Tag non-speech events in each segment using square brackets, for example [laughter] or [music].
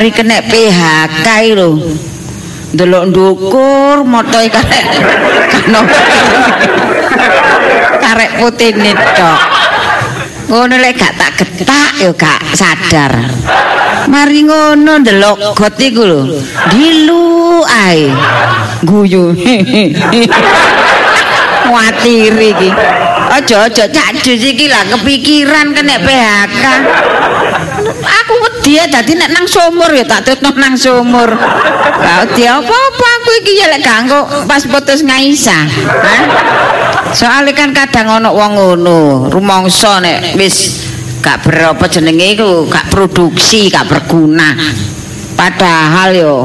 mari kena PHK lho. Ndelok ndukur motoe karek karek putine tok ngono lek gak tak getak ya gak sadar. Mari ngono ndelok got iku lho. Dilu ae. Guyu. Kuatir iki. Aja aja cacus iki lah kepikiran kena PHK aku wedi dadi nek nang sumur ya tak tutno nang sumur gak wedi apa-apa aku iki ya lek ganggu pas putus ngaisa ha soalnya kan kadang ono wong ngono rumangsa nek wis gak berapa jenenge iku gak produksi gak berguna padahal yo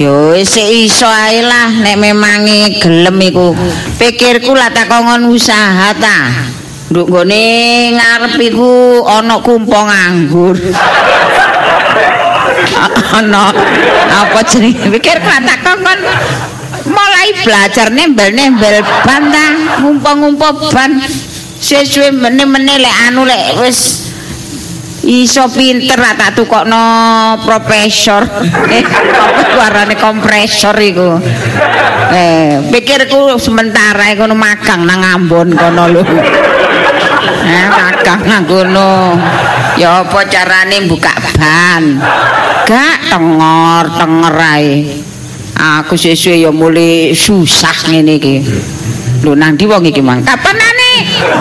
Yo wis iso ae lah nek memangi gelem iku. Pikirku lah tak usaha ta. Nduk nggone ngarep iku ana kumpong anggur. [laughs] Ana apa jenenge? Pikirku lah tak kongon mulai belajar nembel-nembel ban ta, ngumpul-ngumpul ban. Sesuwe meneh-meneh lek anu lek wis iso pinter lah tak tukokno profesor [laughs] eh apa suarane kompresor iku eh pikirku sementara iku magang nang Ambon kono lho eh magang nang kono. Ya apa carane buka ban? Gak tengor tenger ae. Aku sesuai ya mulai susah ngene iki. Lho nang ndi wong iki mang? Kapan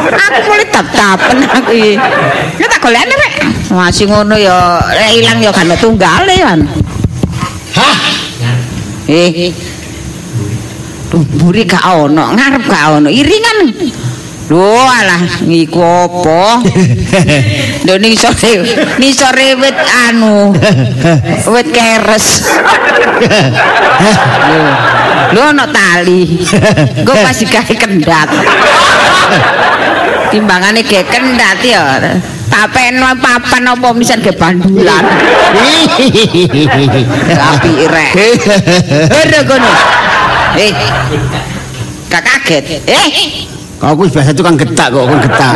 aku mulai tap-tapen aku iki. Ya tak golekne rek masih ngono ya lek ilang ya kan tunggale kan hah? Eh. Buri gak ono, ngarep gak ono, iringan. Lho alah ngiku apa? [laughs] Lho ning sore, wit anu. Wit keres. Lho, lho ono tali. Gue pasti gawe kendat. Timbangane ge kendat ya. Tapeno papan apa misan ge bandulan. Tapi rek. Ora kono. Eh. Gak kaget. Eh. Kau kuwi biasa tukang getak kok kon getak.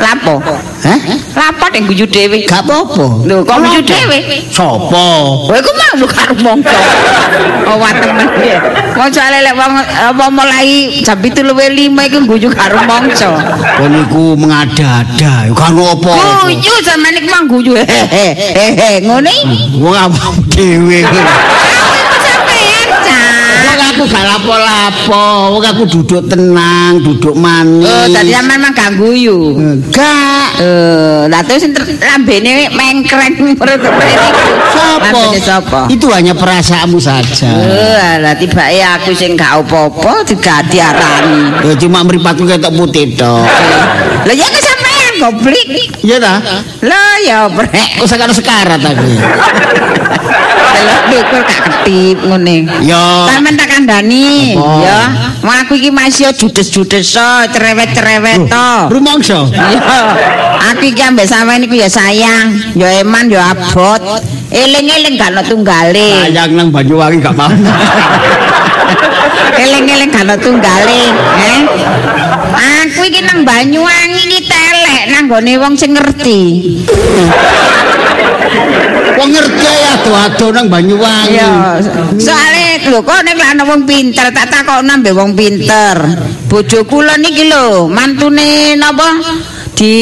Lapo? Hah? Lapo ning guyu dhewe. Gak apa-apa. Lho, kok guyu dhewe? Sopo? Kowe ku mau lu karo mongko. Oh, wah temen ya. Wong soalé lek wong apa mulai jam 7.05 iku guyu karo mongso. Kon iku mengada-ada, kan apa? Guyu sampean iku mang guyu. Hehehe, ngono iki. Wong apa dhewe. Sampean, aku gak lapo-lapo, wong aku duduk tenang, duduk manis. Oh, tadi sampean mang gak guyu. Enggak. Eh, lah terus sing lambene mengkreng perut. Sopo? Sapa? Itu hanya perasaanmu saja. Eh, lah tibake aku sing gak apa-apa digati arani. Ya cuma mripatku ketok putih tok. Lah ya kesampean goblik. Iya ta? Lah ya brek. Kok sakaro sekarat aku. [laughs] Delok dukur gak ketip ngene. Yo. Sampeyan tak kandhani, ya. Wong aku iki masih judes-judes so, cerewet-cerewet to. Rumangsa. Iya. Aku iki ambek sampeyan iku ya sayang, ya eman, ya abot. Eling-eling gak ono tunggale. Sayang nang Banyuwangi gak mau. Eling-eling gak ono tunggale, eh. Aku iki nang Banyuwangi iki telek nang gone wong sing ngerti. Wong ngerti ya ado-ado nang Banyuwangi. Iya, soalnya lho kok nek ana wong pinter tak takokno mbek wong pinter. Bojo kula niki lho, mantune napa di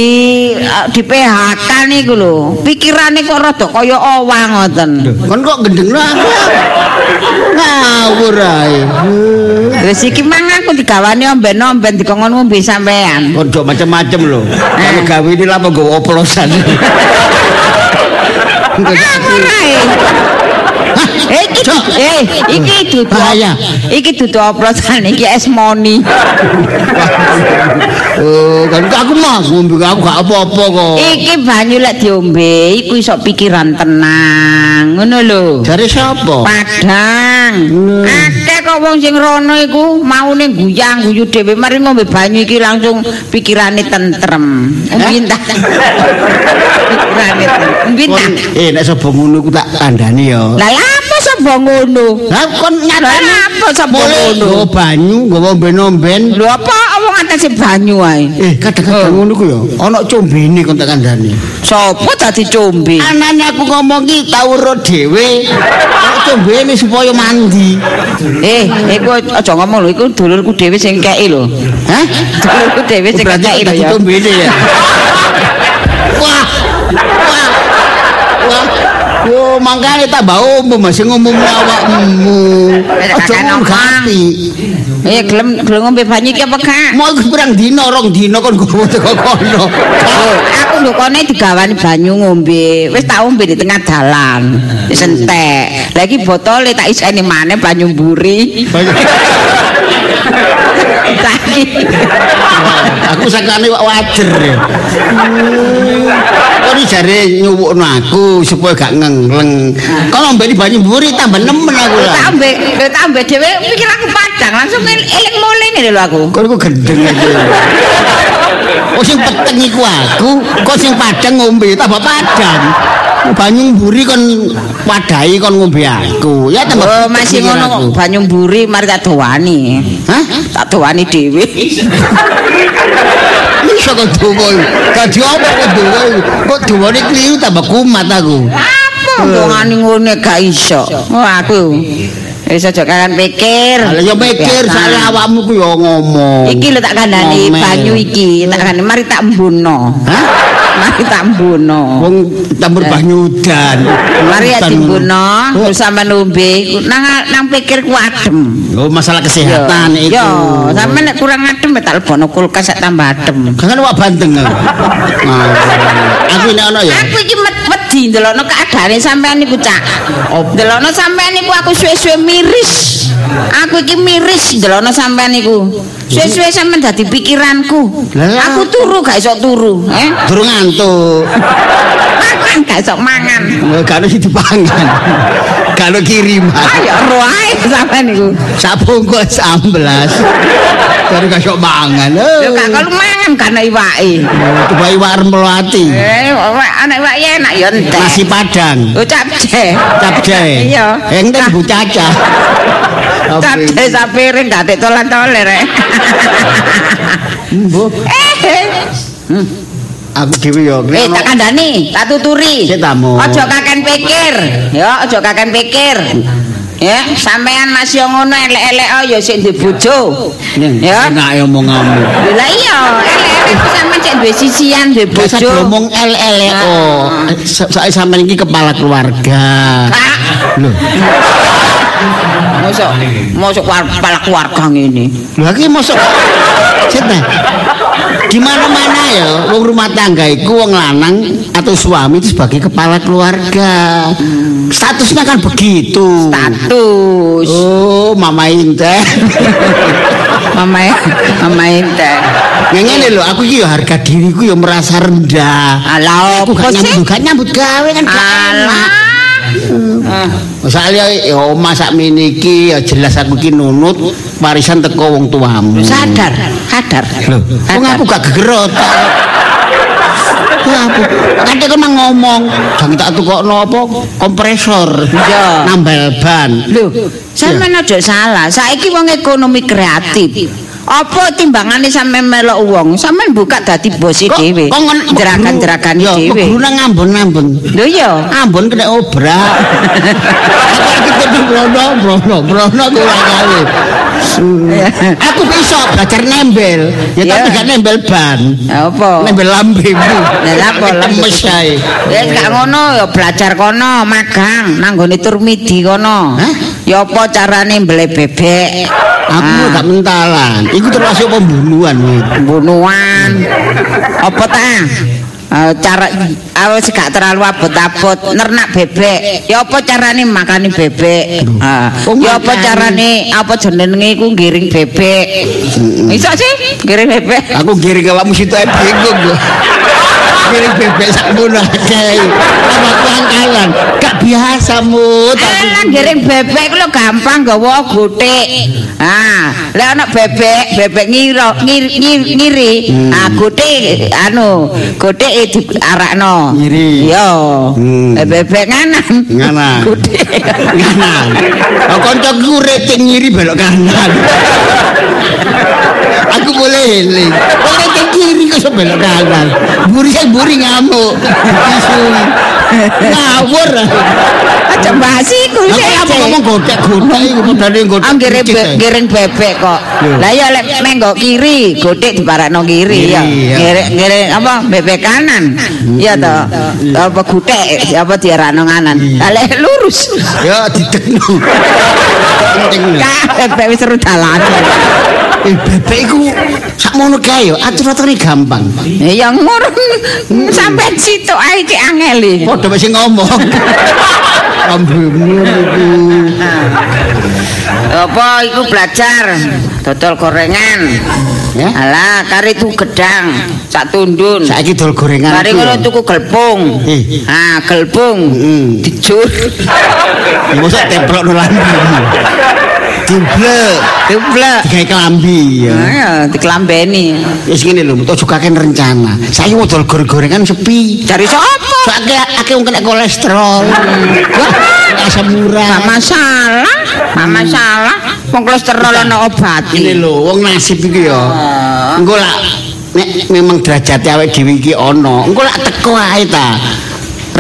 eh, di PHK niku lho. Pikirane kok rada kaya owah ngoten. Kon kok gendeng aku. Ngawur ae. Wis iki mang aku digawani omben-omben dikongkon ngombe sampean. Ojo macam-macam lho. Kalau gawe ini lah mau gawe oplosan. [laughs] Ngawur ae. Eh, iki, eh, iki dudu Bahaya. Iki dudu oplosan iki esmoni. Oh, kan aku mah ngombe aku gak apa-apa kok. Iki banyu lek diombe iku iso pikiran tenang, ngono lho. Jare sapa? Padang. Akeh kok wong sing rono iku maune guyang guyu dhewe mari ngombe banyu iki langsung pikirane tentrem. Umbin ta. pikirane tentrem. Umbin Eh, nek sapa ngono ku tak kandhani ya. Lah sapa ngono? Lah kon Lah nyatane apa sapa ngono? nggawa banyu, nggawa omben-omben. Lho apa wong atase banyu ae? Eh, kadang-kadang ngono ku ya. Ana combene kon tak kandhani. Sopo dadi combe? Anane aku ngomong ki tau ro dhewe. Kok combene supaya mandi. Eh, iku aja ngomong lho, iku dulurku dhewe sing kei lho. Hah? Dulurku dhewe sing Berarti kei lho ya. combene ya. [laughs] Wah. Mangkane tambah umum masih ngumumno awakmu. Aja ganti. Eh, gelem gelem ngombe banyu ki apa gak? Mau iku pirang dino, rong dino kon gowo [laughs] teko kono. Oh, aku lho kene digawani banyu ngombe. Wis tak ombe di tengah dalan. Wis entek. Lah iki botole tak iseni maneh banyu mburi. Saiki. aku sakane wajer [laughs] Kok iki jare nyuwukno aku supaya gak ngengleng. Kalau mbek banyu mburi tambah nemen aku lah. Tak ombe, tak ombe dhewe pikir aku padang langsung el- eling mulai ngene lho aku. Kok iku gendeng aja. [laughs] Oh sing peteng iku aku, kok sing padang ngombe tambah padang. Banyu mburi kon wadahi kon ngombe aku. Ya tambah Oh, masih ngono banyu mburi mari tak dowani. Hah? Tak dowani dhewe. [laughs] Iso kok dowo. Dadi apa kok dowo? Kok dowane kliru tambah kumat aku. Apa dowani ngene gak iso. Oh, aku. Wis aja kangen pikir. Lah ya mikir saya awakmu ku ya ngomong. Iki lho tak kandhani Ngomel. banyu iki, tak kandhani mari tak embuno. Hah? Mari tak embuno. Wong campur banyu udan. Mari Udan. dimbuno, Oh, terus sampean nombe nang nang pikirku adem. Oh, masalah kesehatan itu. Yo, sampean nek kurang adem tak lebono kulkas sak tambah adem. Kan wak banteng [laughs] aku. Ini ana ya. Aku iki wedi ndelokno keadaane sampean niku cak. Oh. Ndelokno sampean niku aku suwe-suwe miris. Aku iki miris ndelokno sampean niku. Suwe-suwe sampean dadi pikiranku. Aku turu gak iso turu, eh. Durung ngantuk. Mangan gak iso mangan. Gak ada sing dipangan. Gak ada kiriman. Ayo roh ae sampean niku. Sabungkus 11. Dari gak sok mangan. Yo gak kalau mangan karena iwake. Coba iwak. Eh, anak enak ya entek. Nasi padang. Oh, capce. Capcay. Iya. Enten Bu Caca. Capce sapiring gak tek tolan-toler rek. Mbok, Eh, aku dhewe ya. Eh, tak kandhani, tak tuturi. Sik, Tamu. Aja kaken pikir. Ya, aja kaken pikir. Ya, sampean masih ngono elek-elek oh, ya sik ndek bojo. Ya. Enak ya omonganmu. Lah iya, elek-elek ku sampean cek duwe sisian duwe Bojo bojo. ngomong LLO. Saya sampean iki kepala keluarga. Loh, [laughs] mosok mosok kepala keluarga ngene. lha iki mosok Sete. Di mana-mana ya wong rumah tangga iku wong lanang atau suami itu sebagai kepala keluarga. Statusnya kan begitu. Status. Oh, Mama Indah. Mama Mama ente. Yang ngene lho, aku iki ya harga diriku ya merasa rendah. Alah Aku gak nyambut, gak nyambut gawe kan Alah. Enak. Misalnya ya omah sak iki ya jelas aku iki nunut warisan teko wong tuamu. Sadar, sadar. Loh, wong aku gak gegerot. Ya aku, nanti kan ngomong, jangan tak tukokno apa kompresor, Iya. nambal ban. Lho, sampean aja salah. Saiki wong ekonomi kreatif. Apa timbangane sampean melok wong? Sampean buka dadi bosi dhewe. Ya, dhewe. guru nang ambon-ambon. Lho iya. Ambon kena obrak. Aku iki kudu brono, brono, brono kuwi kali. [laughs] Aku bisa belajar nembel, ya tapi gak nembel ban. Apa? Nembel lambemu. Lah apa? Lemes ae. Ya gak ngono ya belajar kono, magang nang gone turmidi kono. Ya apa carane mbele bebek? Aku Ah. gak mentalan. Iku termasuk pembunuhan. Pembunuhan apa ta Eh, cara awes gak terlalu abot-abot. Nernak bebek. Ya apa carane makani bebek? Kok ya apa carane? Apa jenenge iku ngiring bebek? Iso sih ngiring bebek. Aku giring awakmu situ bingung [laughs] Ngiring bebek sakmono akeh. Apa kuangkalan? Gak biasa mut. Alah giring bebek ku lho gampang gawa gotik. Ah, lek ana bebek, bebek ngiro ngiri ngiri. ngiri. Ah, gotik anu, gotik e diarakno. Ngiri. Iya. Hmm. Bebek nganan. Nganan. Gotik. kanan. Oh, kancaku rating ngiri belok kanan. [laughs] Aku boleh eling. Kok rating kiri kok iso belok kanan. Buri buri ngamuk. [laughs] Ngawur. Bahas iku Aku sih. apa ngomong godek-godek iku padahal godek. Ah giring kucing, be- eh. giring bebek kok. Lah ya lek menggok kiri, gotik diparakno kiri ya. Giring giring apa bebek kanan. Iya to. Apa gotik apa diarakno kanan. Lah lek lurus. Ya didekno. Bebek wis seru dalan. Eh bebek iku sakmono kae yo atur-aturane gampang. Ya ngono sampai situ ae cek angeli. Padha wis ngomong. [laughs] Ambemu niku. Apa iku belajar dodol gorengan. Ya. Alah kari itu gedang sak tundun. Saiki dol gorengan. Iki ngono tuku gelpung. Eh. Ah, gelpung. Mm. Dijur. Ya mosok templok no Diblek, Diblek. digawe kelambi ya. Ya, dikelambeni. Wis ngene lho, mutu juga rencana. Saya mau dol gorengan sepi. Cari sapa? Soalnya akeh wong kena kolesterol. Wah, asam urat. masalah. Gak masalah. Wong kolesterol ana obat. Ini lho, wong nasib iki ya. Engko lak nek memang derajat awake dhewe iki ana, engko lak teko ae ta.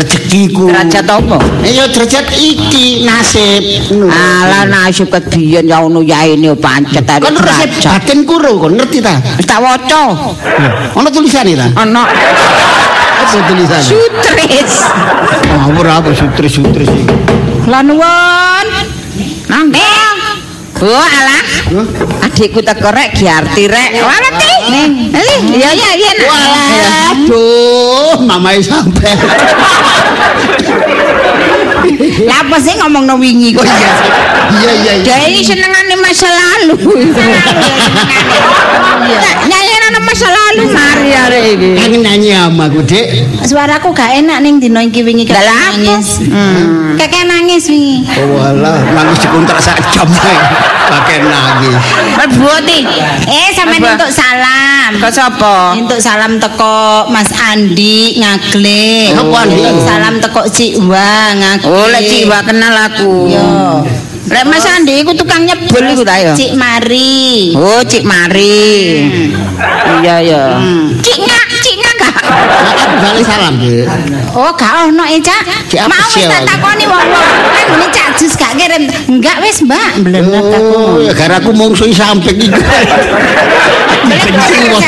Rezekiku. Derajat apa? Eh ya derajat iki nasib. Alah nasib biyen ya ono yae ne pancet ae. Kon resep batin kuro kon ngerti ta? Wis tak waca. Ono tulisane ta? Ana Apa tulisane? sutris. Ngawur apa sutris-sutris iki. Lah nuwun. Nang Oh alah. Adikku teko rek Giarti rek. Walah ti. Iya iya iya. Waduh, mamae sampe. [laughs] Lah apa sih ngomongno wingi kok iya. Iya iya iya. Dia ini senengane masa lalu. Nyanyi masa lalu mari arek iki. Kangen nyanyi sama aku, Dik. Suaraku gak enak ning dino iki wingi apa? nangis. Hmm. Kakek nangis wingi. Oh alah, nangis dikontrak sak jam. Pakai nangis. Berbuati. Eh sampean untuk salam. Kok sapa? Untuk salam teko Mas Andi ngagle. Apa Andi? Salam teko Cik Wa ngagle. Oh, lek Ciwa kenal aku. Yo. Lek Mas Andi iku tukang nyebul iku ta ya. Cik Mari. Oh, Cik Mari. Iya ya. Cik ngak, Cik ngak? Aku balik salam, Dik. Oh, gak ono e, Cak. Mau wis tak takoni wong-wong. Kan ngene Cak Jus gak kirim. Enggak wis, Mbak. Blenet aku. Oh, ya gara aku mungsuhi sampe iki. Benci wong.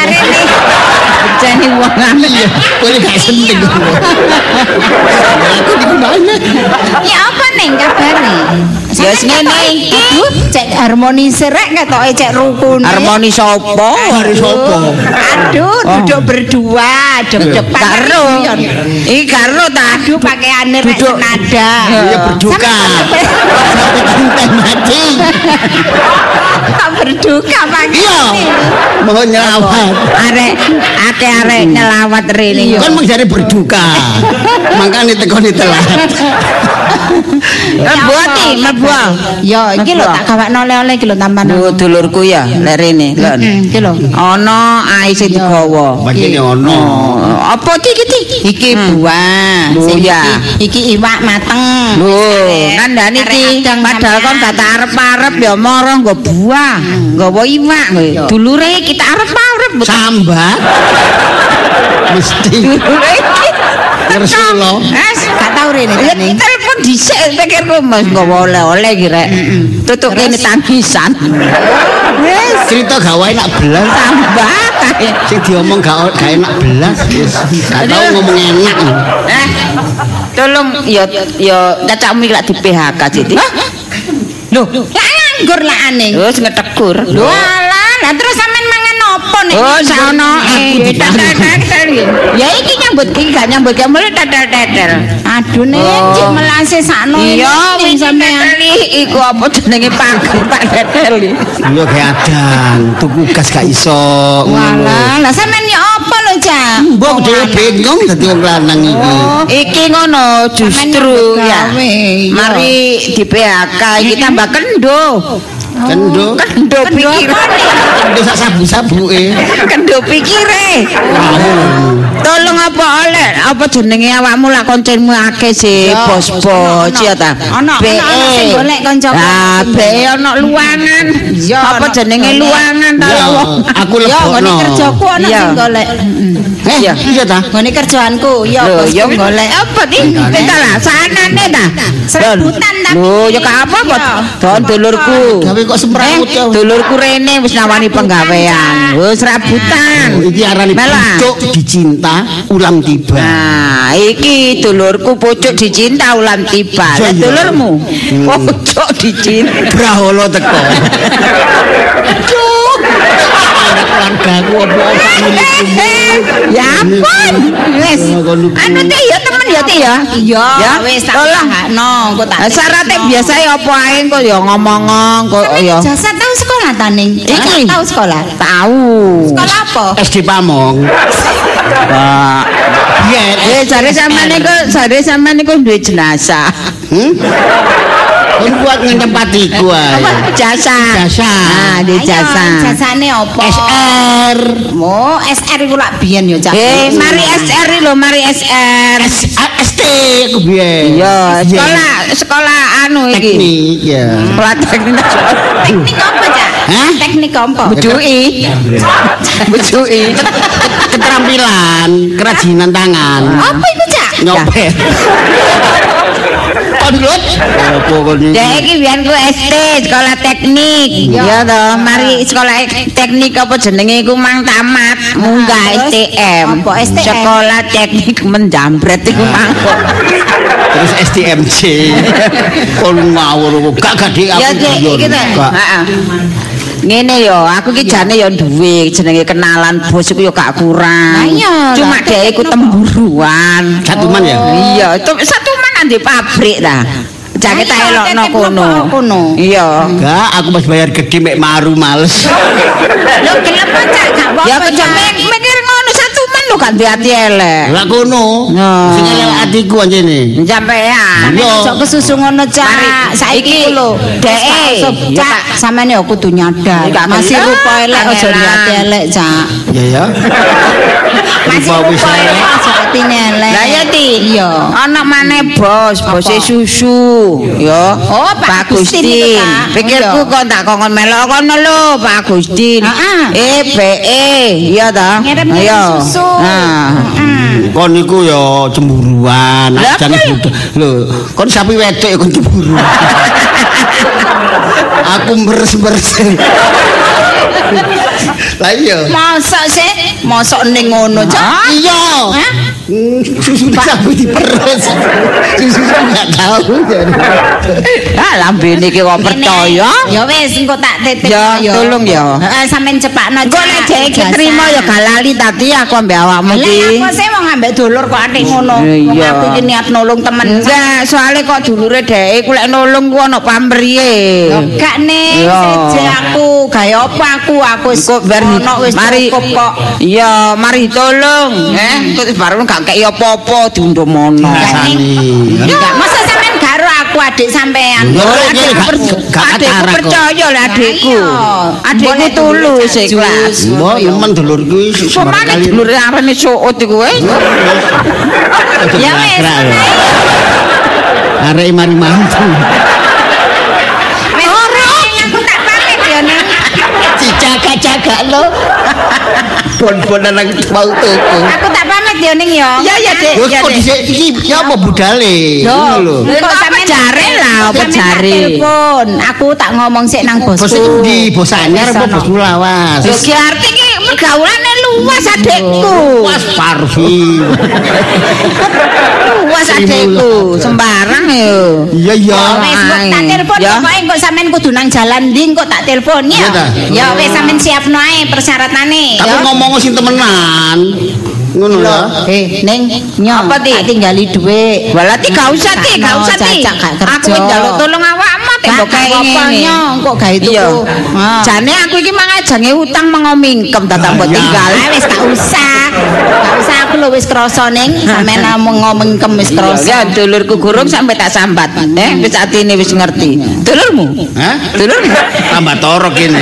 Jane wong. Iya, boleh gak seneng. Aku di mana? Ya apa neng kabare? Ya ngene iki. Aduh, cek harmoni serek ketoke cek rukun. Harmoni sapa? Hari sopo? Aduh, duduk berdua, deg-degan. Karo. Iki karo ta. Aduh, pakaiane rek Duduk. senada. Iya berduka. Sampai cinta mati. Tak berduka Iya. pakaiane. Mohon nyelawat. Arek akeh arek nyelawat rene yo. Kan menjadi berduka. Makanya tekoni telat. Mlebuati, mlebu. Yo, iki lho tak gawakno oleh-oleh iki lho tampan. Lho dulurku ya lek rene, lho. Iki lho. Ana ae sing digawa. Begini ono. Oh, apa iki iki? Iki buah. Sing ya. iki- Iki iwak mateng. Lho, kandhane iki padahal kon gak arep-arep ya mara nggo buah, nggawa iwak kowe. Dulure kita arep-arep. Sambat. [laughs] Mesti. Dulure iki. Rasulullah. Wes, Gak tau rene Telepon dhisik pikirku Mas nggawa oleh-oleh iki rek. Tutuk kene tangisan. Wes, Cerita gawe enak belas. tambah kae. Sing diomong gak gak enak belas. Wis gak tau ngomong enak. Eh, tolong ya ya cacakmu iki lak di PHK Siti. Loh, lah nganggur lah aneh. Wis ngetekur. Lho alah, lah terus nek? Oh, saono Aku eh. Ya iki nyambut iki gak nyambut kamu tetel-tetel. Aduh nek Oh. cik melase sakno. Iya, wis sampean iku apa jenenge pager Pak Tetel. Iya kayak adang, tuku gas gak iso. ngono. Walah, lah sampean ya apa lho Cak? Mbok dhewe bingung dadi wong lanang iki. Iki ngono justru ya. Mari di PHK iki tambah kendo. Kendo. Kendo pikir. Kendo sak sabu-sabuke. Kendo pikire. Tolong apa oleh apa jenenge awakmu lak koncenmu akeh sih Ya, bos-bos ono, ya ta. sing golek kanca-kanca Ah, sing be ono luangan. Apa jenenge luangan ta aku ngene lebokno. kerjaku ana sing golek. Eh, Iya. iya ta? Ngene kerjaanku, yo bosku ya golek. Apa ti? Kita lah sanane ta. Serabutan tapi. Lho, ya gak apa-apa. Iya. Don dulurku. Gawe kok semrawut ya. Dulurku rene wis nawani penggawean. Wis rabutan. Oh, Iki arane Melah. pucuk dicinta ulang tiba. Nah, iki dulurku pucuk dicinta ulam tiba. Lah dulurmu pucuk dicinta. Braholo teko. [laughs] Keluargaku apa familiku. Ya ampun. Wis. Anu teh ya temen ya teh ya. Iya, Ya, wis tak tolong. no, engko tak. Nah, Syaratnya biasa ya apa ae kok ya ngomong-ngomong kok ya. Jasa tahu sekolah ta ning? Iki. Tahu sekolah. Tahu. Sekolah apa? SD Pamong. Pak. Iya, Eh, jare sampean niku, jare sampean niku duwe jenazah. Hmm? Kuat ngentempatiku ae. Apa jasa? Jasa. Ah, di jasa. Jasane apa? SR. Mo, SR iku lak biyen yo, Cak. Eh, mari SR lho, mari SR. ST aku biyen. Iya, sekolah sekolah anu iki. teknik ya. Sekolah teknik. Teknik apa, Cak? Hah? Teknik apa? Bujui. Bujui. Keterampilan, kerajinan tangan. Apa iku, Cak? Nyopet. [laughs] Konlut. Apa kon iki? Ya iki biyen ku ST, sekolah teknik. Ya toh, mari sekolah teknik apa jenenge iku mang tamat, munggah? STM. Apa STM? Sekolah teknik menjambret iku mang. Terus STMC. Kon ngawur gak gede aku. Ya iki. Gak. Heeh. Ngene yo, aku ki jane yo duwe jenenge kenalan bos iku yo gak kurang. Iya, Cuma dhek iku temburuan. Satuman ya? Iya, itu satu mana di pabrik ta. Jake tak elokno kono. Iya. Enggak, aku masih bayar gede mek maru males. Lho, gelem Cak? Gak apa-apa, Ya Cak. kejame gak hati elek. Lah kono. Sing elek atiku anjene. Sampean. Yo. Aja kesusu ngono, Cak. Saiki lho. Dek, Cak, sampean yo kudu nyadar. Masih rupa elek aja Kangelan. lihat elek, Cak. Ya ya. [laughs] Masih Rupa. Lah ya ti. Iya. Ana maneh bos, bos Apa? susu. Yo. Oh, Pak Kak. Pikirku iya. kok tak kongkon melok kono lho, Pak Agustin. Heeh. Eh, BE, iya ta? Susu. Nah. Heeh. Kon niku ya cemburuan, ajane butuh. Lho, kon sapi wedok kon cemburu. [laughs] Aku meres-meres. Lah iya. Masa sih? Masa ning ngono, Cak? Iya. Hah? Hmm, Susu sapi diperes. Susu [laughs] enggak tahu. Ah, lambene iki kok percaya. Ya wis engko tak titip Ya, ayo. tolong ya. Heeh, sampean cepakno Engko nek dhek iki trimo ya gak lali tadi aku ambek awakmu Lah iki. apa sih wong ambek dulur kok atik ngono. Aku iki niat nolong temen. Enggak, soalnya kok dulure dhek iku lek nolong ku ana pamriye. Yo, Gak nih, seje aku, gaya apa aku, aku wis Kok ono wis mari cukup kok. Iya, mari tolong. Eh, kok baru gak kei apa-apa diundum mono. Rasane. Enggak, masa sampean garo aku adik sampean. Yo, adikku percaya lah adikku. Adikku tulus ikhlas. Mbok nemen dulurku iki Pemane sekali. dulure arene suut iku wis. Ya wis. Arek mari mantu. Wis ora, aku tak pamit ya ning. Dijaga-jaga lo. Bon-bonan nang mau tuku. Aku tak pamit ya ning ya. Ya ya, Dik. Yo Ya, kok dhisik iki ya apa budale? Ngono lho. Engko apa jare lah, apa jare? Telepon, aku tak ngomong sik nang bosku. Bos iki ndi? Bos anyar apa bos lawas? Yo ki arti iki pergaulane luas adikku. Was parfum. Luas adikku, sembarang yo. Iya iya. Wis kok tak telepon pokoke engko sampean kudu nang jalan ndi engko tak telepon ya. Ya wis sampean siapno ae persyaratane Tapi ya. ngomong sing temenan. Ngono ya. Eh, Ning, nyo, Apa, Ti? tak tinggali dhuwit. Walati gak usah ti, gak usah ti. Aku njaluk tolong awakmu ngene. kok gawe tuku. Iya. Ha. Jane aku iki mangajange utang mango mingkem tata mbok Ah, tinggal. Ah, wis gak usah. Gak usah aku lho wis krasa ning sampean [laughs] ngomong kem wis Ya krasa. dulurku gurung sampe tak sambat. Eh wis atine wis ngerti. Dulurmu? Hah? Dulurmu? Tambah torok ini.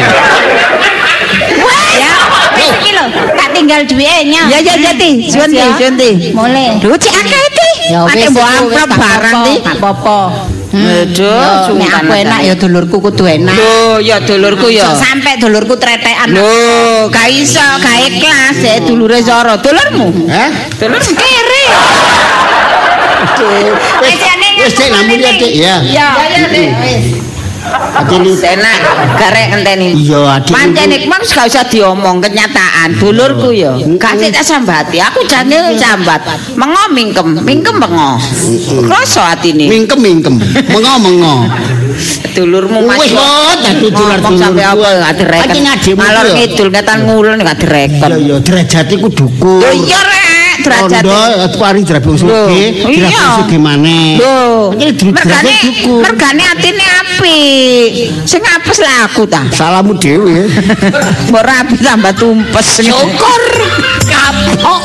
Ya, wis iki lho, tak tinggal duwe nya. Ya ya ya ti, suwun ti, suwun ti. Mulai. Lho cek akeh ti. Ya wis mbok amplop gak barang ti. Gak apa-apa. Aduh, Yo, nek aku enak ya dulurku kudu enak. Lho, ya dulurku ya. Sampe dulurku tretekan. Lho, gak iso, gak ikhlas ya dulure Zoro. Dulurmu? Hah? Dulurmu kere. Wis jane Wis cek namun ya cek ya. Ya, ya, Dek. wis. Adili. Enak, garek ngenteni. Iya, adik. Pancen iku mah gak usah diomong kenyataan. Dulurku ya. Gak sik tak sambati. Aku jane sambat. Mengo mingkem, mingkem mengo. Kroso atine. Mingkem mingkem. Mengo mengo. Dulurmu Wis kok dadu dolar ngomong sampe apa gak direken. Ngalor ya. ngidul ngetan ngulon gak direken. Ya ya derajat iku dukur. Lho iya derajat. Dirabung suge, Lho, iya. dirabung suge maneh. Lho, mergane mergane atine apik. Sing apes lah aku ta. Salamu dhewe. [laughs] Mbok rapi tambah tumpes. Syukur kapok.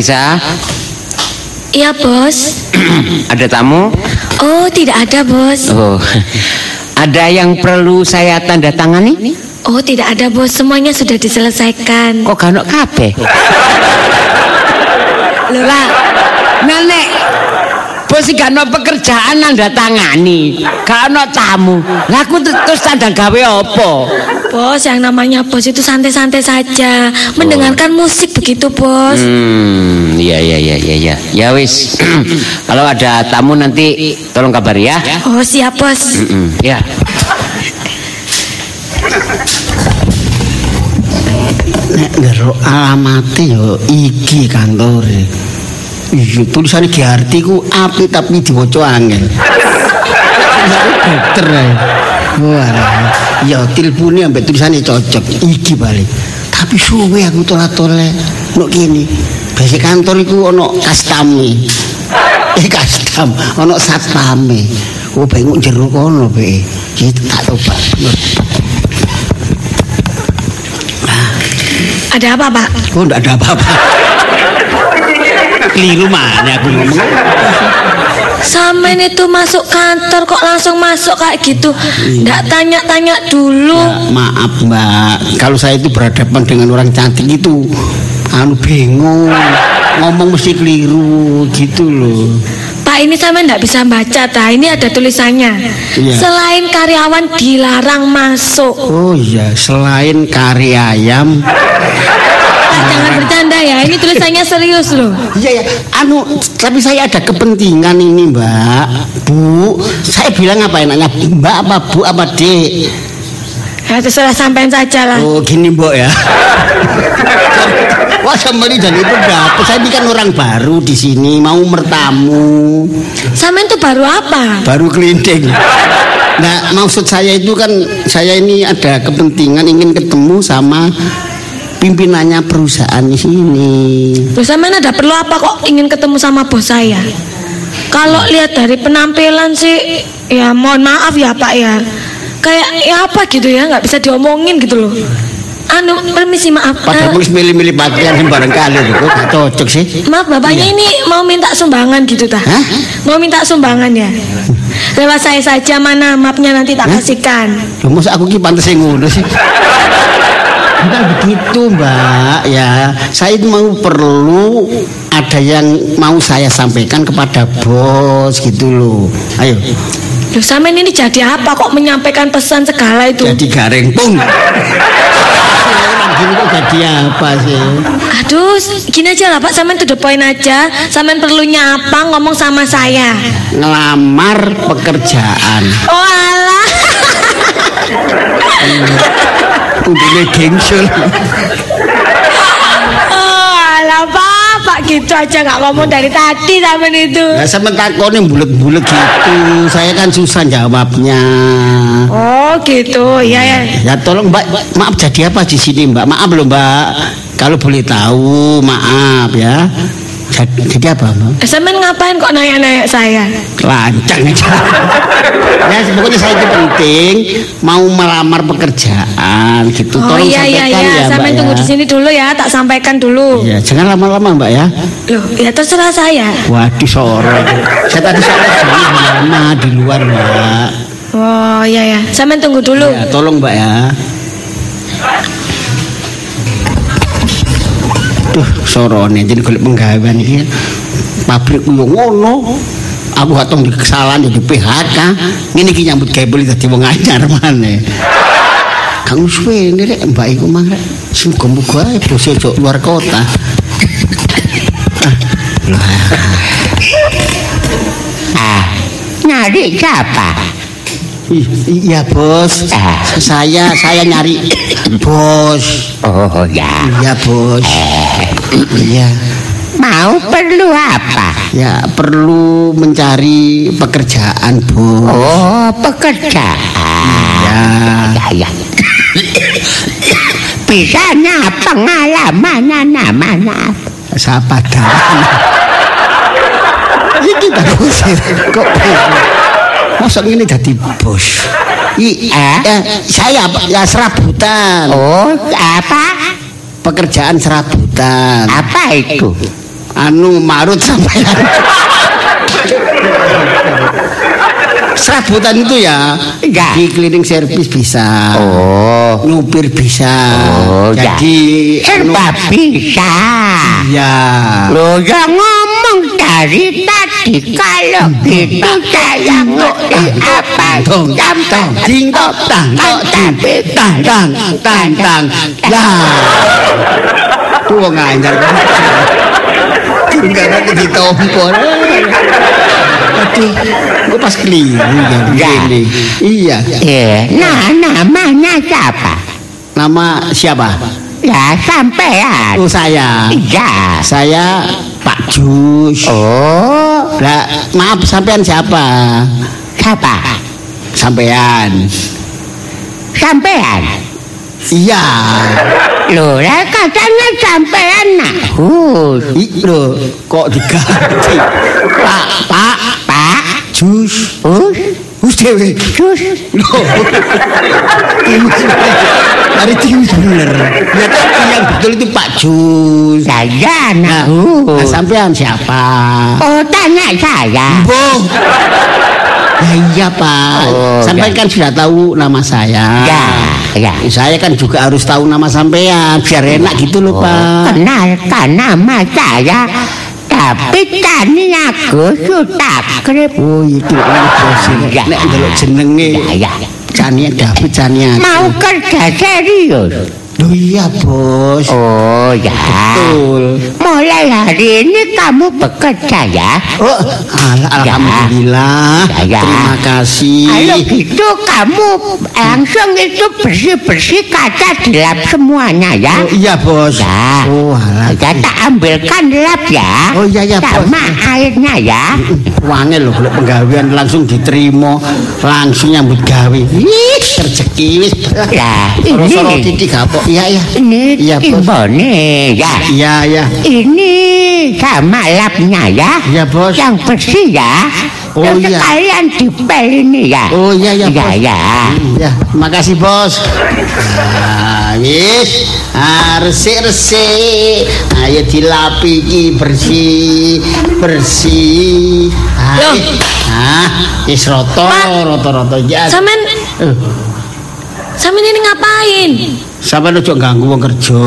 Lisa, Iya bos. [clears throat] ada tamu? Oh tidak ada bos. Oh, ada yang perlu saya tanda tangani? Oh tidak ada bos. Semuanya sudah diselesaikan. Kok ono kabeh? Lah. Iki gak ono pekerjaan nanda tangani, gak ono tamu. Lah aku terus tanda gawe apa? Bos yang namanya bos itu santai-santai saja. Mendengarkan musik begitu bos. Hmm, iya iya iya iya iya. Ya wis. [clears throat] Kalau ada tamu nanti tolong kabari ya. Oh siap bos. Mm-mm, ya. Nek ngerok alamate yo iki kantore. Iya, tulisane Giarti ku apik tapi diwaca angel. Ae. Wah, ya tilpune ambek tulisane cocok. Iki balik. Tapi suwe aku tolak-tolek. Nok kene. Biasa kantor iku ono kastame. Eh kastam, ono satpame. Oh, bengok jero kono, Be. Iki tak tobat. Ada apa pak? Oh, enggak ada apa-apa. Keliru mana aku ngomong. Samen itu masuk kantor kok langsung masuk kayak gitu. Nggak tanya-tanya dulu. Ya, maaf mbak, kalau saya itu berhadapan dengan orang cantik itu anu bingung, ngomong mesti keliru gitu loh. Pak ini sama nggak bisa baca ta. Ini ada tulisannya. Iya. Selain karyawan dilarang masuk. Oh iya, selain kari ayam, Pak jangan bercanda ya. Ini tulisannya serius loh. iya ya, anu, tapi saya ada kepentingan ini mbak, bu, saya bilang apa enaknya, mbak apa bu apa dek? Ya terserah sampean saja lah. Oh gini mbok ya. [laughs] Wah sembari jadi pendapat. Saya ini kan orang baru di sini mau mertamu, Sampean tuh baru apa? baru kelinting. Nah, maksud saya itu kan saya ini ada kepentingan ingin ketemu sama pimpinannya perusahaan di sini. Loh sampean ada perlu apa kok ingin ketemu sama bos saya? Kalau lihat dari penampilan sih ya mohon maaf ya Pak ya. Kayak ya apa gitu ya nggak bisa diomongin gitu loh. Anu permisi maaf. Pada Eh, mulus milih-milih pakaian yang barangkali itu gak cocok sih. maaf bapaknya Iya. ini mau minta sumbangan gitu tah? Hah? Mau minta sumbangan ya? Lewat saya saja mana mapnya nanti tak Hah? kasihkan. Loh, masa aku ki pantes ngono sih. Bukan begitu mbak. Ya Saya itu mau perlu Ada yang mau saya sampaikan kepada bos gitu loh. Ayo. Loh sampean ini jadi apa? Kok menyampaikan pesan segala itu? Jadi gareng pung. Orang gini kok jadi apa sih? Aduh, gini aja lah Pak, sampean to the point aja. Sampean perlu nyapa ngomong sama saya. Ngelamar pekerjaan. Oh alah. Gengsul Oh alah Pak, Pak gitu aja nggak ngomong dari tadi sampean itu. Ya sama takone bulet-bulet gitu Saya kan susah jawabnya Oh gitu, ya ya. Ya tolong mbak, maaf jadi apa di sini mbak? Maaf loh mbak, kalau boleh tahu maaf ya. Jadi, apa mbak? Eh, Sampean ngapain kok nanya-nanya saya? Lancang aja. ya pokoknya saya itu penting mau melamar pekerjaan gitu. Oh Tolong iya iya iya, ya ya. tunggu di sini dulu ya, tak sampaikan dulu. Ya jangan lama-lama mbak ya. Loh, ya terserah saya. Waduh sore. Saya tadi jangan lama di luar mbak. Oh iya ya, sampean tunggu dulu. Ya tolong mbak ya. Duh, sorone jadi golek penggawean iki. Pabrik yo ngono. Aku gak tau di kesalahan jadi PHK. Ngene iki nyambut gawe boleh dadi wong anyar maneh. Kang suwe ini rek mbak iku mang rek. Muga-muga ae bos ojo luar kota. Ah, nyari siapa? Ih, Iya bos, Ah. saya saya nyari bos. Oh ya, Iya bos. Iya. mau perlu apa? Ya perlu mencari pekerjaan bos. Oh, pekerjaan. Ya. Ya, ya. Bisanya pengalamannya namanya. Siapa? Ini kita bos kok? Masa ini jadi bos? I, Eh? ya, saya ya serabutan. Oh, apa? Pekerjaan serabutan. Apa itu? Anu marut sampai Serabutan itu ya Ya. di cleaning service bisa. Oh, Nyupir bisa. Oh, ya. Jadi anu, serba bisa. ya. Lo yang ngomong dari tadi kalau gitu saya ngerti apa Tong tong ding tong tang tong tapi tang tang tang tang ya tuh wong anyar tinggal nanti ditompor. Aduh gue pas keliru ya? Begini iya. Eh, nah namanya siapa? nama siapa? Ya sampean. oh saya. Ya. saya Pak Jus. Oh, lah maaf sampean siapa? Siapa? sampean. Sampean. Iya Loh, lah katanya sampean nah. Ih, lho, kok diganti? Pak, Pak, Pak. Jus, Jus dewe. terus Loh. Timus. Hari timus bener. Ya yang betul itu Pak Jus. saya Nah, nah. Nah sampean siapa? Oh, tanya saya. Boh. Ya iya Pak. Oh, sampean ya. kan sudah tahu nama saya. Ya, ya. Saya kan juga harus tahu nama sampean biar enak gitu loh Pak. Kenalkan nama saya. Tapi tani aku sudah krip. Oh itu bos Ya. Nek jenenge Ya, ya. Cania David Cania. Mau kerja serius. Loh iya, Bos. Oh ya. Betul. Mulai hari ini kamu bekerja ya. Oh, al- alhamdulillah. Ya, ya. Terima kasih. Kalau gitu kamu langsung itu bersih-bersih kaca di lab semuanya ya. Oh, iya, Bos. Ya. Oh, alah. Ya tak ambilkan lab ya. Oh, iya, iya, Bos. Sama airnya ya. Wangel lho golek penggawean langsung diterima, langsung nyambut gawe. Ih, rezeki wis. Ya, ini. titik kapok. Iya, iya. Ini Iya, Bos. timbone ya. Iya, iya. Ini sama labnya ya. Iya, Bos. Yang bersih ya. Oh, Terus iya. Sekalian dipel ini ya. Oh, iya, iya, Ya, Bos. ya. Ya, makasih bos. Nah, wis, ah, resik-resik. Ayo dilapi iki bersih, bersih. Loh. Ah, wis roto, Pak. roto-roto ya. Sampean Eh, sampean ini ngapain? Sampai ojo ganggu wong kerja.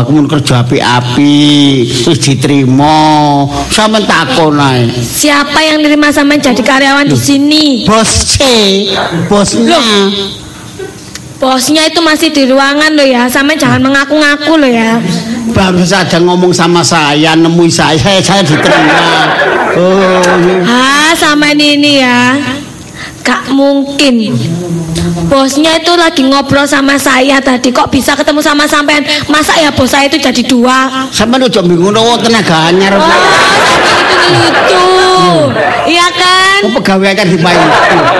Aku mun kerja api-api, wis diterima. Sampe takon ae. Siapa yang nerima sampean jadi karyawan di sini? Bos C, bosnya. Bosnya itu masih di ruangan loh ya. Sampean jangan mengaku-ngaku loh ya. baru saja ngomong sama saya, nemui saya, saya, saya diterima. Oh, iya. Ah, sama ini ya. Gak mungkin. Bosnya itu lagi ngobrol sama saya tadi. Kok bisa ketemu sama sampean? Masa ya bos saya itu jadi dua? sama lu coba bingung oh, tenaga anyar. Oh, itu. Iya kan? Oh, pegawai kan dibayar.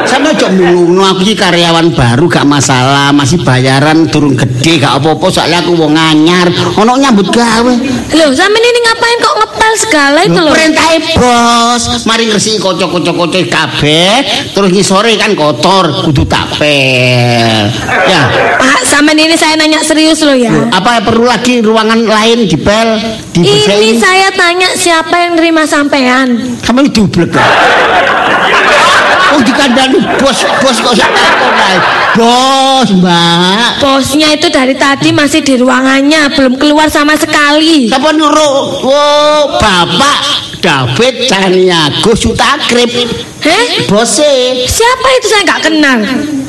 Sama coba bingung aku iki karyawan baru gak masalah, masih bayaran turun gede gak apa-apa soalnya aku wong anyar. Ono nyambut gawe. Loh, sampean ini ngapain kok ngepel segala itu loh? Perintah bos, mari ngresi kocok-kocok-kocok kabeh, terus ngisore kan kotor, kudu tak pel. Ya, Pak, sampean ini saya nanya serius loh ya. apa perlu lagi ruangan lain dipel, Ini dibersihin? saya tanya siapa yang nerima sampean? Kamu itu dublek [laughs] Oh dikandani bos, bos kok saya ae. Bos, mbak. Bosnya itu dari tadi masih di ruangannya, belum keluar sama sekali. Siapa nyuruh? Oh, bapak David Caniago Sutakrip. Heh? Bose. Siapa itu saya nggak kenal.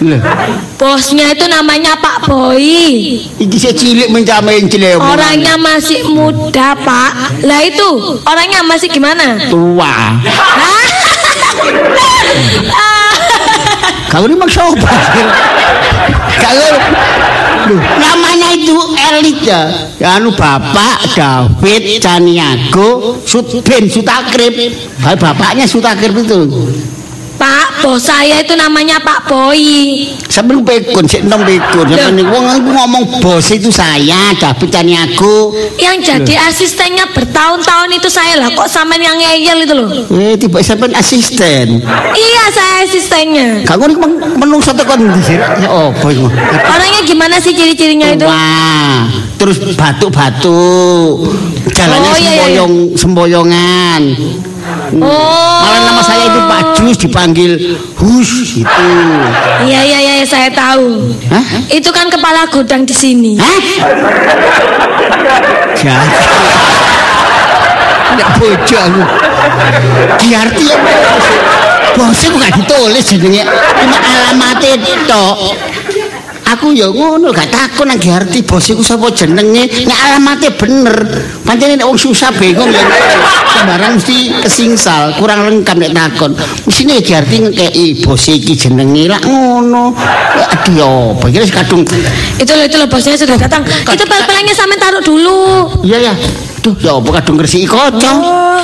Loh, Bosnya itu namanya Pak Boy. iki saya cilik mencamain cilik. Orangnya masih muda, Pak. Lah itu, orangnya masih gimana? tua. Kau ini maksud apa? Kalau Loh, namanya itu elit ya. Anu Bapak David Caniago Sutben Sutakrip. Bapaknya Sutakrip itu. Pak, bos saya itu namanya Pak Boy. Sambil pekun, sik nom pekun. Sampai wong aku ngomong bos itu saya David Caniago. Yang jadi asistennya bertahun-tahun itu saya lah. Kok sampean yang ngeyel itu loh? Eh, tiba sampean asisten. Iya, saya asistennya. Kau ini menung satu kon di sini. Oh, boy. Orangnya gimana sih ciri-cirinya itu? Wah, terus batuk-batuk. Jalannya Oh, iya, iya, semboyong Oh. Malah nama saya itu Pak Jus dipanggil Hus gitu. Iya, iya, iya, saya tahu. Hah? Itu kan kepala gudang di sini. Hah? Jahat. Tidak bojo aku. Diarti ya Bosnya gak ditulis jenenge. Cuma alamatnya tok. Aku ya ngono gak takon nang Giarti bos iku sapa jenenge nek alamatnya bener pancen nek wong susah bingung ya sembarang mesti kesingsal kurang lengkap nek takon mesine Giarti ngekeki bos iki jenenge lak ngono aduh ya apa iki wis kadung Itu loh, itu loh bosnya sudah datang. Itu pel-pelannya sampean taruh dulu. iya ya Duh, ya apa kadung ngresiki kocok. Oh,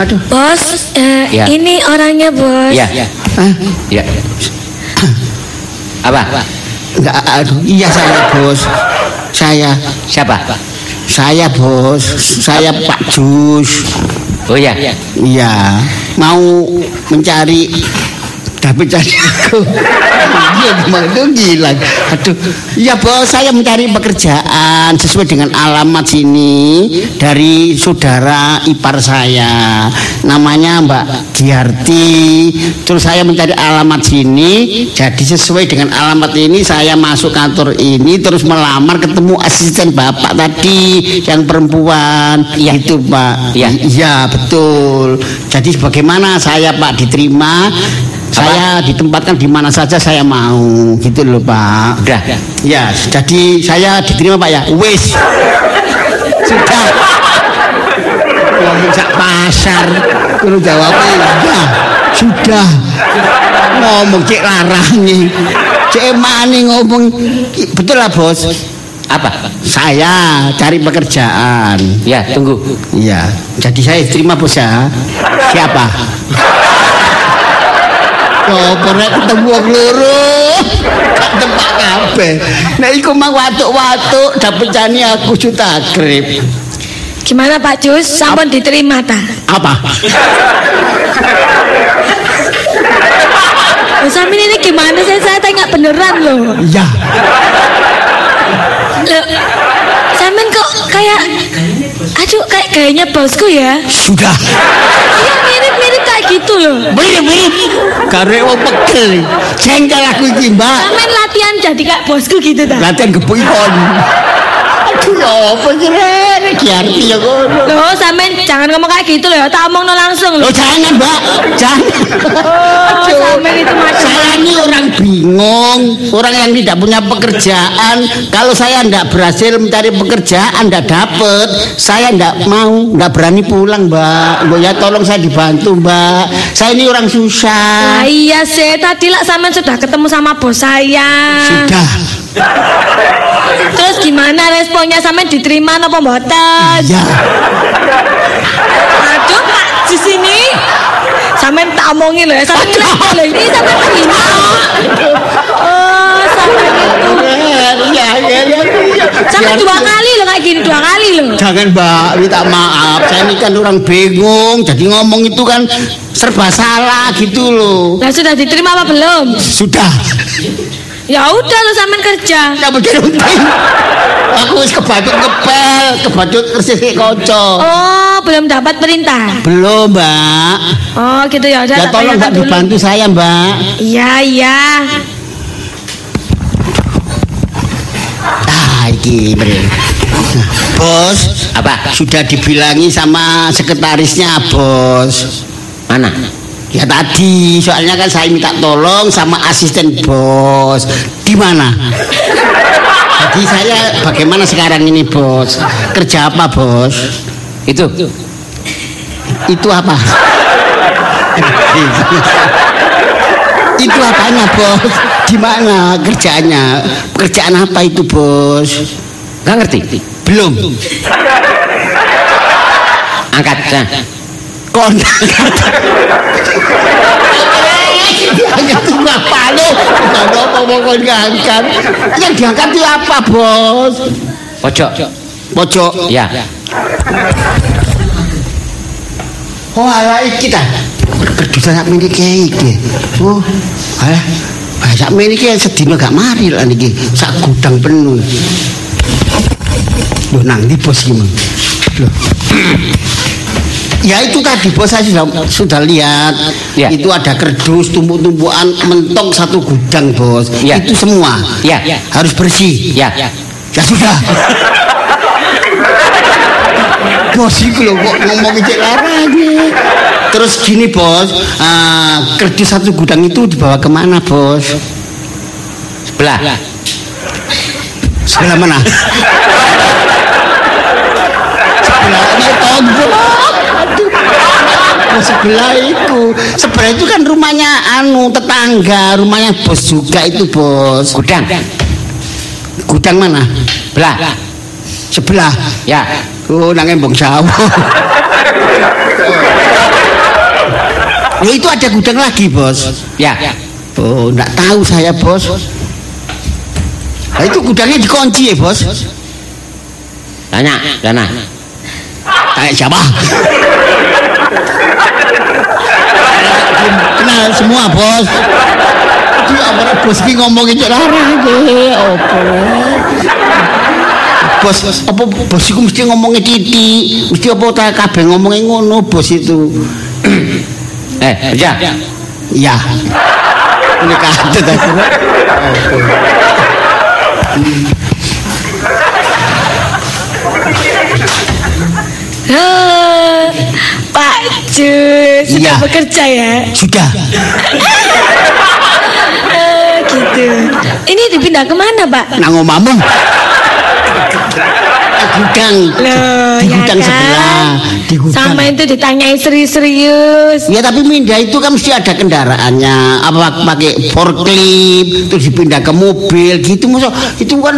Aduh. bos, eh, Ya. ini orangnya bos. Ya, Hah? ya. Apa? Aduh, iya saya, Bos. Saya, Siapa? saya, Bos. Saya Pak Jus. Oh ya. Iya, mau mencari David cari aku. Iya, gimana itu gila. Aduh, iya bos, saya mencari pekerjaan sesuai dengan alamat sini dari saudara ipar saya. Namanya Mbak Giarti. Terus saya mencari alamat sini, jadi sesuai dengan alamat ini saya masuk kantor ini terus melamar ketemu asisten bapak tadi yang perempuan. Iya. Itu Pak. Iya. Iya betul. Jadi bagaimana saya Pak diterima Saya ditempatkan di mana saja saya mau, gitu loh Pak. Udah. Ya, jadi saya diterima Pak ya. Wis. Sudah. Ngomong sak pasar. Kulo jawabnya ya. Sudah. Ngomong cek larangi. Cek mani ngomong. Betul lah bos. Apa? Saya cari pekerjaan. Ya, tunggu. Iya. Jadi saya terima bos ya. Siapa? Oh, pernah ketemu wong loro. Tempat kabeh. Nek iku mang watuk-watuk dapet jani aku juta grip. Gimana Pak Jus? Sampun diterima ta? Apa? Samin ini gimana sih? Saya tanya beneran loh. Iya. Loh, Samin kok kayak Aduh, kayak gayanya bosku ya. Sudah. Iya, gitu loh. Mirip-mirip. Karek wong pegel. Jengkel aku iki, Mbak. Samin latihan jadi kayak bosku gitu ta. Latihan gebuk ikon. Aduh, ya apa sih, Ren? Iki arti ya kono. Loh, Samin jangan ngomong kayak gitu loh. Tak omong langsung loh. Loh jangan mbak, jangan. Oh, Samin itu macam Saya ini orang bingung, orang yang tidak punya pekerjaan. Kalau saya tidak berhasil mencari pekerjaan, tidak dapat, saya tidak mau, tidak berani pulang mbak. Mbak ya tolong saya dibantu mbak. Saya ini orang susah. iya sih, tadi lah Samin sudah ketemu sama bos saya. Sudah, Terus gimana responnya Samin diterima apa mboten? ya. Aduh Pak di sini. Samin tak omongin loh ya. Ngelak loh ini Samin terima. Oh, itu. Ya, ya, ya, ya. Samin Biar- dua kali loh kayak gini dua kali loh. Jangan mbak, minta maaf. Saya ini kan orang bingung. Jadi ngomong itu kan serba salah gitu loh. Lah sudah diterima apa belum? Sudah. Ya udah lo Samin kerja. Ya begitu penting. Aku wis kebacut ngepel, kebacut kersis kayak koco. Oh, belum dapat perintah. Belum, Mbak. Oh, gitu ya udah Ya tolong Mbak dibantu saya, Mbak. Iya, iya. Ah, iki bre. Bos, Apa? sudah dibilangi sama sekretarisnya, Bos. Mana? Ya tadi, soalnya kan saya minta tolong sama asisten bos. Di mana? Jadi saya bagaimana sekarang ini, Bos? Kerja apa, Bos? Itu. Itu apa? itu apanya, Bos? Di mana kerjaannya? Pekerjaan apa itu, Bos? Gak ngerti? Belum. Angkat. Nah. Kontak. Hanya ngangkat. Yang diangkat itu apa, Bos? Pojok. Pojok. Ya. Oh, ala iki ta. Berdusa sak meniki iki. Oh, ala. Sak meniki sedina gak mari lah niki. Sak gudang penuh. Loh, nang di bos iki, Mang. Loh. Ya itu tadi bos saya sudah, sudah lihat Ya. itu ada kerdus tumpuk-tumpukan mentok satu gudang bos Ya. itu semua Ya. harus bersih Ya. Ya sudah. bos itu loh kok ngomong cek larangnya. Terus gini bos, ah, kerdus satu gudang itu dibawa ke mana bos? Sebelah. Sebelah mana? [laughs] Sebelahnya tombol. Aduh. Oh, sebelah itu, sebelah itu kan rumahnya anu tetangga, rumahnya bos juga itu bos. Gudang. Gudang mana? Belah. Sebelah. Ya. Oh, nang embong Jawa. Oh, itu ada gudang lagi, Bos. Ya. Oh, enggak tahu saya, Bos. Nah, itu gudangnya dikunci ya, Bos. Tanya. Sana. Kayak siapa? Kenal semua, Bos. Dia apa bos ki ngomongin cek larang ge, opo. Bos, apa bos iku mesti ngomongin titik, mesti apa ta kabeh ngomongin ngono bos itu. Eh, kerja. Iya. Ini kaget aku. Pak Jus sudah Iya. bekerja ya? Sudah. gitu. Ini dipindah ke mana, Pak? Nang omamu. Gudang. Loh, di ya gudang kan? sebelah. Di gudang. Sama itu ditanyai serius-serius. Ya tapi pindah itu kan mesti ada kendaraannya. Apa pakai forklift terus dipindah ke mobil gitu masa itu kan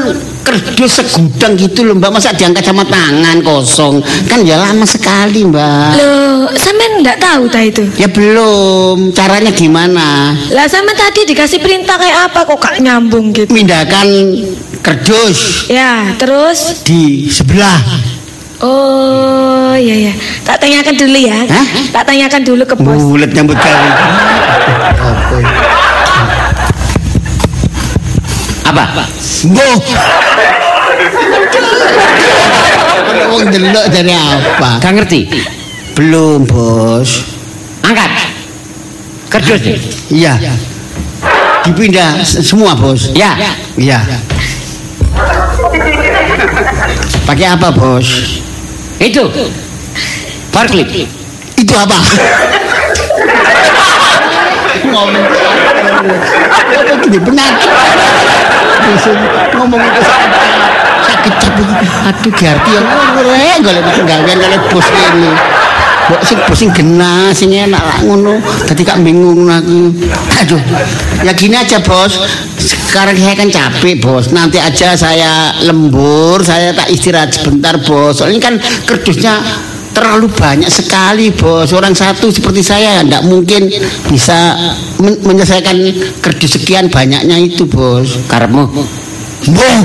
kerdus segudang gitu loh Mbak. Masa diangkat sama tangan kosong. Kan ya lama sekali Mbak. Loh, sampean enggak tahu ta itu? Ya belum. Caranya gimana? Lah sama tadi dikasih perintah kayak apa kok gak nyambung gitu? Mindahkan kerdus Ya, terus di sebelah. oh iya ya. Tak tanyakan dulu ya. Hah? Tak tanyakan dulu ke bos. Bulet nyambut kali. [laughs] Apa? Mbuh. Wong delok dari apa? Gak ngerti. Belum, Bos. Angkat. Kerdus. Iya. Dipindah se- semua, Bos. Ya. Iya. Pakai apa, Bos? Itu. Forklift. Itu apa? Ngomong apa penyakit. Bisa ngomong itu sakit. Tapi aduh diarti yang ngorek golek penggawean golek bos ini. Mbok sing bos sing genah sing enak lah ngono. Dadi kak bingung aku. Aduh. Ya gini aja, Bos. Sekarang saya kan capek, Bos. Nanti aja saya lembur, saya tak istirahat sebentar, Bos. Soalnya kan kerdusnya terlalu banyak sekali bos. Orang satu seperti saya tidak mungkin bisa men- menyelesaikan kerdus sekian banyaknya itu bos. Boh.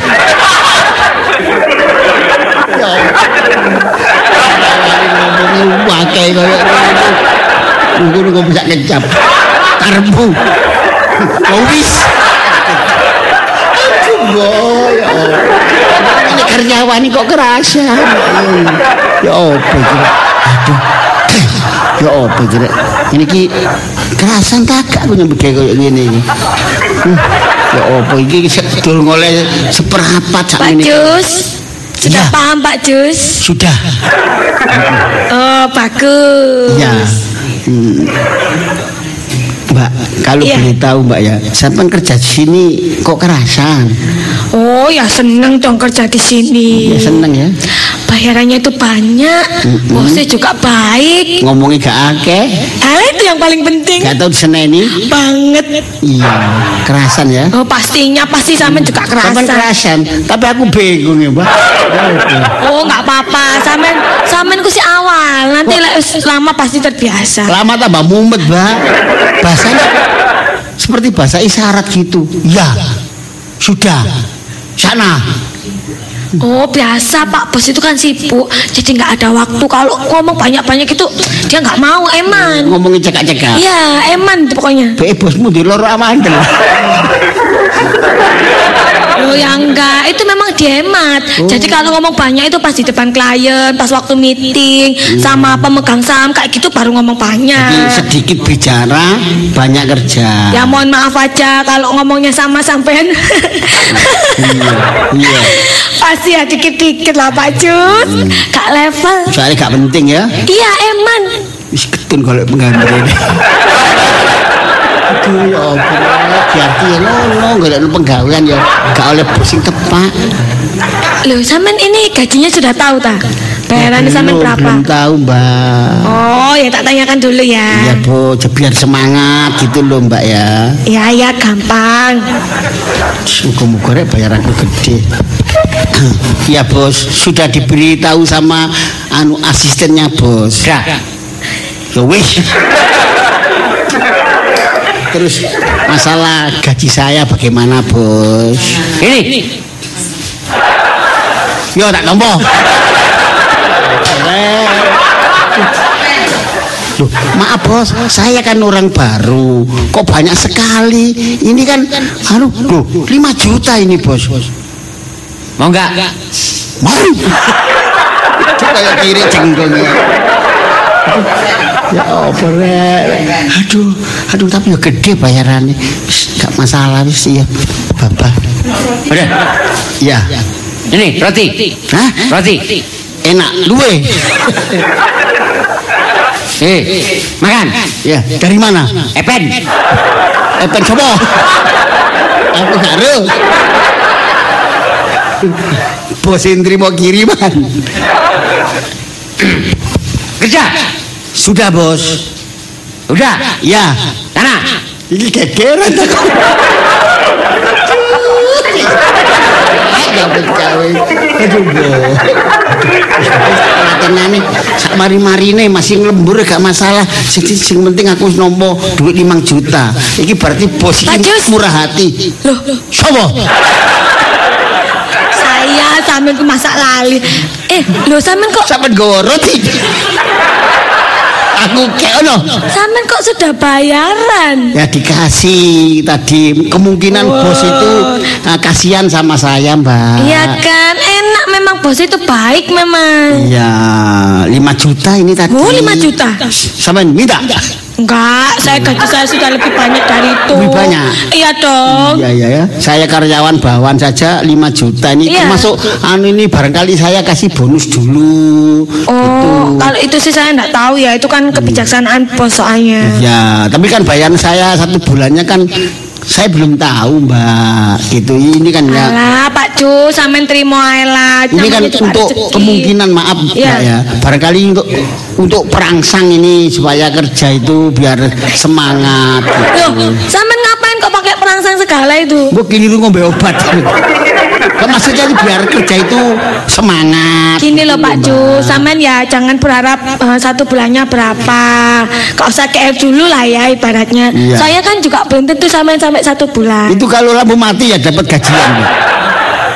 ngomong pakai kayak Nunggu nunggu bisa kecap. Karbu Oh wis. Aduh boy ya karyawan ini kok kerasa Ya apa kira Aduh Ya apa kira Ini ki Kerasan kakak punya begini kayak gini ini Hmm, Ya apa ini Sedul ngoleh Seperapat sak Pak ini Jus. Sudah Iya. paham Pak Jus? Sudah Oh, bagus. Ya. Hmm. Mbak, kalau Iya. boleh tahu Mbak ya, sampai kerja di sini kok kerasan? Oh, ya seneng dong kerja di sini. Ya seneng ya. Bayarannya itu banyak. Bosnya juga baik. Ngomongnya gak akeh, Hal itu yang paling penting. gak tahu diseneni. Banget. Iya, kerasan ya. Oh, pastinya pasti sama juga kerasan. kerasan, tapi aku bingung ya Mbak. Oh, nggak apa-apa. Samen samen ku si awal. Nanti wis lama pasti terbiasa. Lama tambah mumet Mbak. Bahasanya seperti bahasa isyarat gitu. Ya, sudah. Sana. Oh, biasa Pak Bos itu kan sibuk. Jadi nggak ada waktu. Kalau ngomong banyak-banyak itu dia nggak mau eman. Ngomongin cekak-cekak. Iya, eman pokoknya. Be bosmu di loro amandel. [laughs] Oh ya enggak, itu memang dihemat. Jadi kalau ngomong banyak itu pas di depan klien, pas waktu meeting, sama pemegang saham kayak gitu baru ngomong Jadi banyak. sedikit bicara, banyak kerja. Ya mohon maaf aja kalau ngomongnya sama sampean. Iya, iya. Pasti ya dikit-dikit lah Pak Jus. Kak level. Soalnya gak penting ya. Iya eman. Wis ketun kalau penggambar ini. Aduh ya Allah, diarti ya gak ada penggawean ya. Gak oleh pusing tepak. Loh, sampean ini gajinya sudah tahu ta? Bayarannya sampean Belum, berapa? Belum tahu mbak. Oh, ya tak tanyakan dulu Iya ya. bu, biar semangat gitu loh mbak ya. Ya, ya gampang. Muka-muka rek bayar aku gede. Iya bos, sudah diberitahu sama anu asistennya bos. Dah. Ya wis. Terus masalah gaji saya bagaimana bos? Ini. Yo tak tompo. Loh, maaf bos, saya kan orang baru. Kok banyak sekali? Ini kan anu, loh, 5 juta ini bos. Mau enggak? Mau. Coba kiri jenggolnya. Ya apa rek? Aduh, aduh tapi ya gede bayarannya. Gak masalah wis iya. Bapak. Udah. Ya. Ini roti. Hah? Roti. Enak, luwe. Eh, makan. Ya, dari mana? Epen. Epen coba. Aku karo. Bos terima kiriman. Kerja. Sudah, Bos. Udah. Ya. Sana. Ini gawe. Aduh. Tenane sak mari-marine masih nglembur gak masalah. Sing sing penting aku wis nampa duit 5 juta. Iki berarti bos iki murah hati. Loh, loh, Sopo? saya sampean ku masak lali. Eh, lho sampean kok Sampeyan gawa roti. Aku kayak ono. sampean kok sudah bayaran? Ya dikasih tadi kemungkinan bos itu uh, kasihan sama saya, Mbak. Iya kan, enak memang bos itu baik memang. Iya, 5 juta ini tadi. Oh, 5 juta. Sampeyan minta? Enggak, saya gaji saya sudah lebih banyak dari itu. Lebih banyak? Iya dong. Iya iya ya. Saya karyawan bawahan saja 5 juta ini Iya. termasuk anu ini barangkali saya kasih bonus dulu. Oh, kalau itu sih saya enggak tahu ya, itu kan kebijaksanaan bos soalnya. Ya, tapi kan bayaran saya satu bulannya kan saya belum tahu, Mbak. Gitu. Ini kan ya Alah, Pak Cu, sampean terima lah. ini kan untuk rezeki. kemungkinan maaf. Mbak ya. Barangkali untuk untuk perangsang ini supaya kerja itu biar semangat Loh, gitu. sampean ngapain pakai perangsang segala itu? Gue keliru ngombe obat. Maksudnya biar kerja itu semangat. Gini loh Pak. Ju, sampean ya jangan berharap eh, satu bulannya berapa. Gak usah KF dulu lah ya ibaratnya. Iya. Saya kan juga belum tentu sampean sampai satu bulan. Itu kalau lampu mati ya dapat gajian.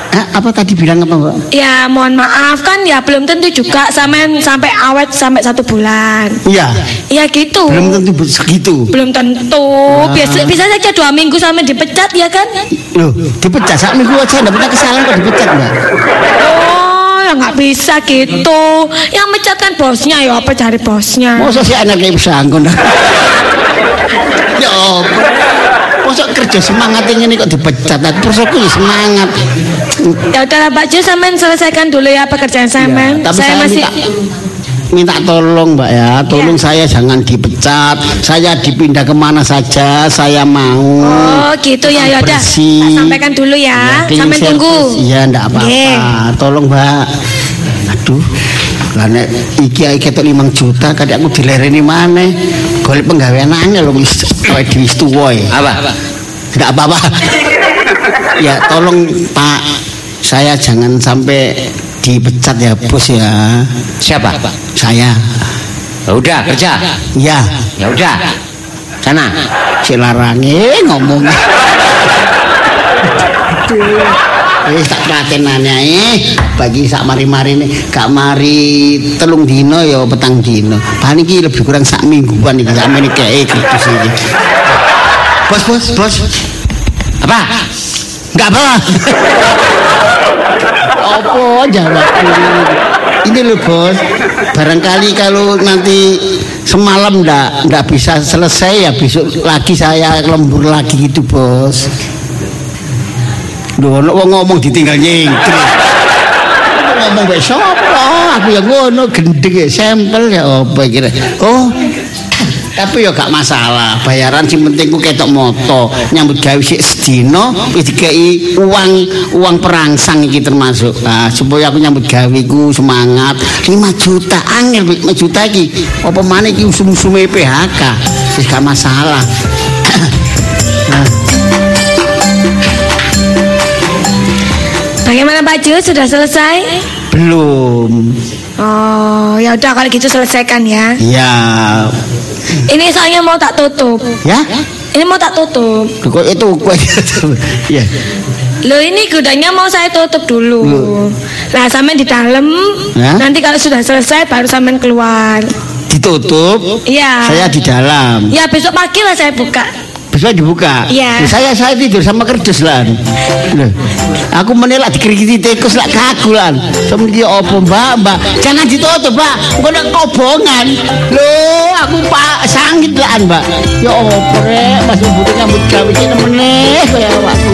Eh, apa tadi bilang apa, Mbak? Ya mohon maaf kan ya belum tentu juga sampean sampai awet sampai satu bulan. Iya. Ya gitu. Belum tentu segitu. Belum tentu. Biasa bisa saja dua minggu sampai dipecat ya kan? Loh, dipecat sak minggu aja enggak punya kesalahan kok dipecat, Mbak. Oh, ya nggak bisa gitu. Yang mecat kan bosnya ya apa cari bosnya. Masa si anaknya bisa angkon. [laughs] ya apa? Masa kerja semangat ini kok dipecat? Terus aku ya semangat. Ya udahlah Pak Ju, sampean selesaikan dulu ya pekerjaan sampean. Ya, tapi saya, masih minta minta tolong mbak ya tolong saya jangan dipecat saya dipindah ke mana saja saya mau Oh gitu ya ya udah. Bersih. Sampaikan dulu ya. clean Sampai tunggu. iya enggak apa-apa Nggih. tolong mbak aduh lah nek iki ae ketok 5 juta kadang aku dilereni maneh golek penggawean angel lho wis kowe wis tuwa ya Apa? enggak apa-apa [laughs] ya tolong Pak saya jangan sampai dipecat ya bos ya Siapa? saya Ya Udah kerja. ya Ya udah. Sana. si larange ngomong Wis tak pratenane ae bagi sak mari-mari ini gak mari telung dino ya petang dino. Bahan iki lebih kurang sak mingguan iki sak meniki kayak gitu sih. Bos, bos, bos. Apa? Enggak apa. Apa jawabku? Ini loh bos, barangkali kalau nanti semalam ndak ndak bisa selesai ya besok lagi saya lembur lagi gitu bos. Duh, ono wong ngomong ditinggal nyingkri. ngomong besok apa? Aku ya ngono gendeng ya sampel ya apa kira. Oh, tapi ya gak masalah. Bayaran sing penting ku ketok moto. Nyambut gawe sik sedina wis dikei uang uang perangsang iki termasuk. Nah, supaya aku nyambut gawe ku semangat. 5 juta angel 5 juta iki. Apa maneh iki usum-usume PHK wis gak masalah. Bagaimana Pak Ju sudah selesai? belum. Oh, ya udah kalau gitu selesaikan ya. ya Ini soalnya mau tak tutup. ya Ini mau tak tutup. kok itu kue [laughs] ya Loh ini gudangnya mau saya tutup dulu. Nah, sampean di dalam. Ya. Nanti kalau sudah selesai baru sampean keluar. ditutup Iya. saya di dalam Ya besok pagi lah saya buka. Bisa dibuka. Iya. Loh, Saya saya tidur sama kerdus lan. Loh, aku menelak dikrikiti tikus lak kaku lan. Semeniki opo mbak mbak? Jangan ditutup mbak. Engko nek kobongan. Loh, aku pak sangit lan mbak. Ya opo rek, masih butuh nyambut gawe iki meneh kaya awakku.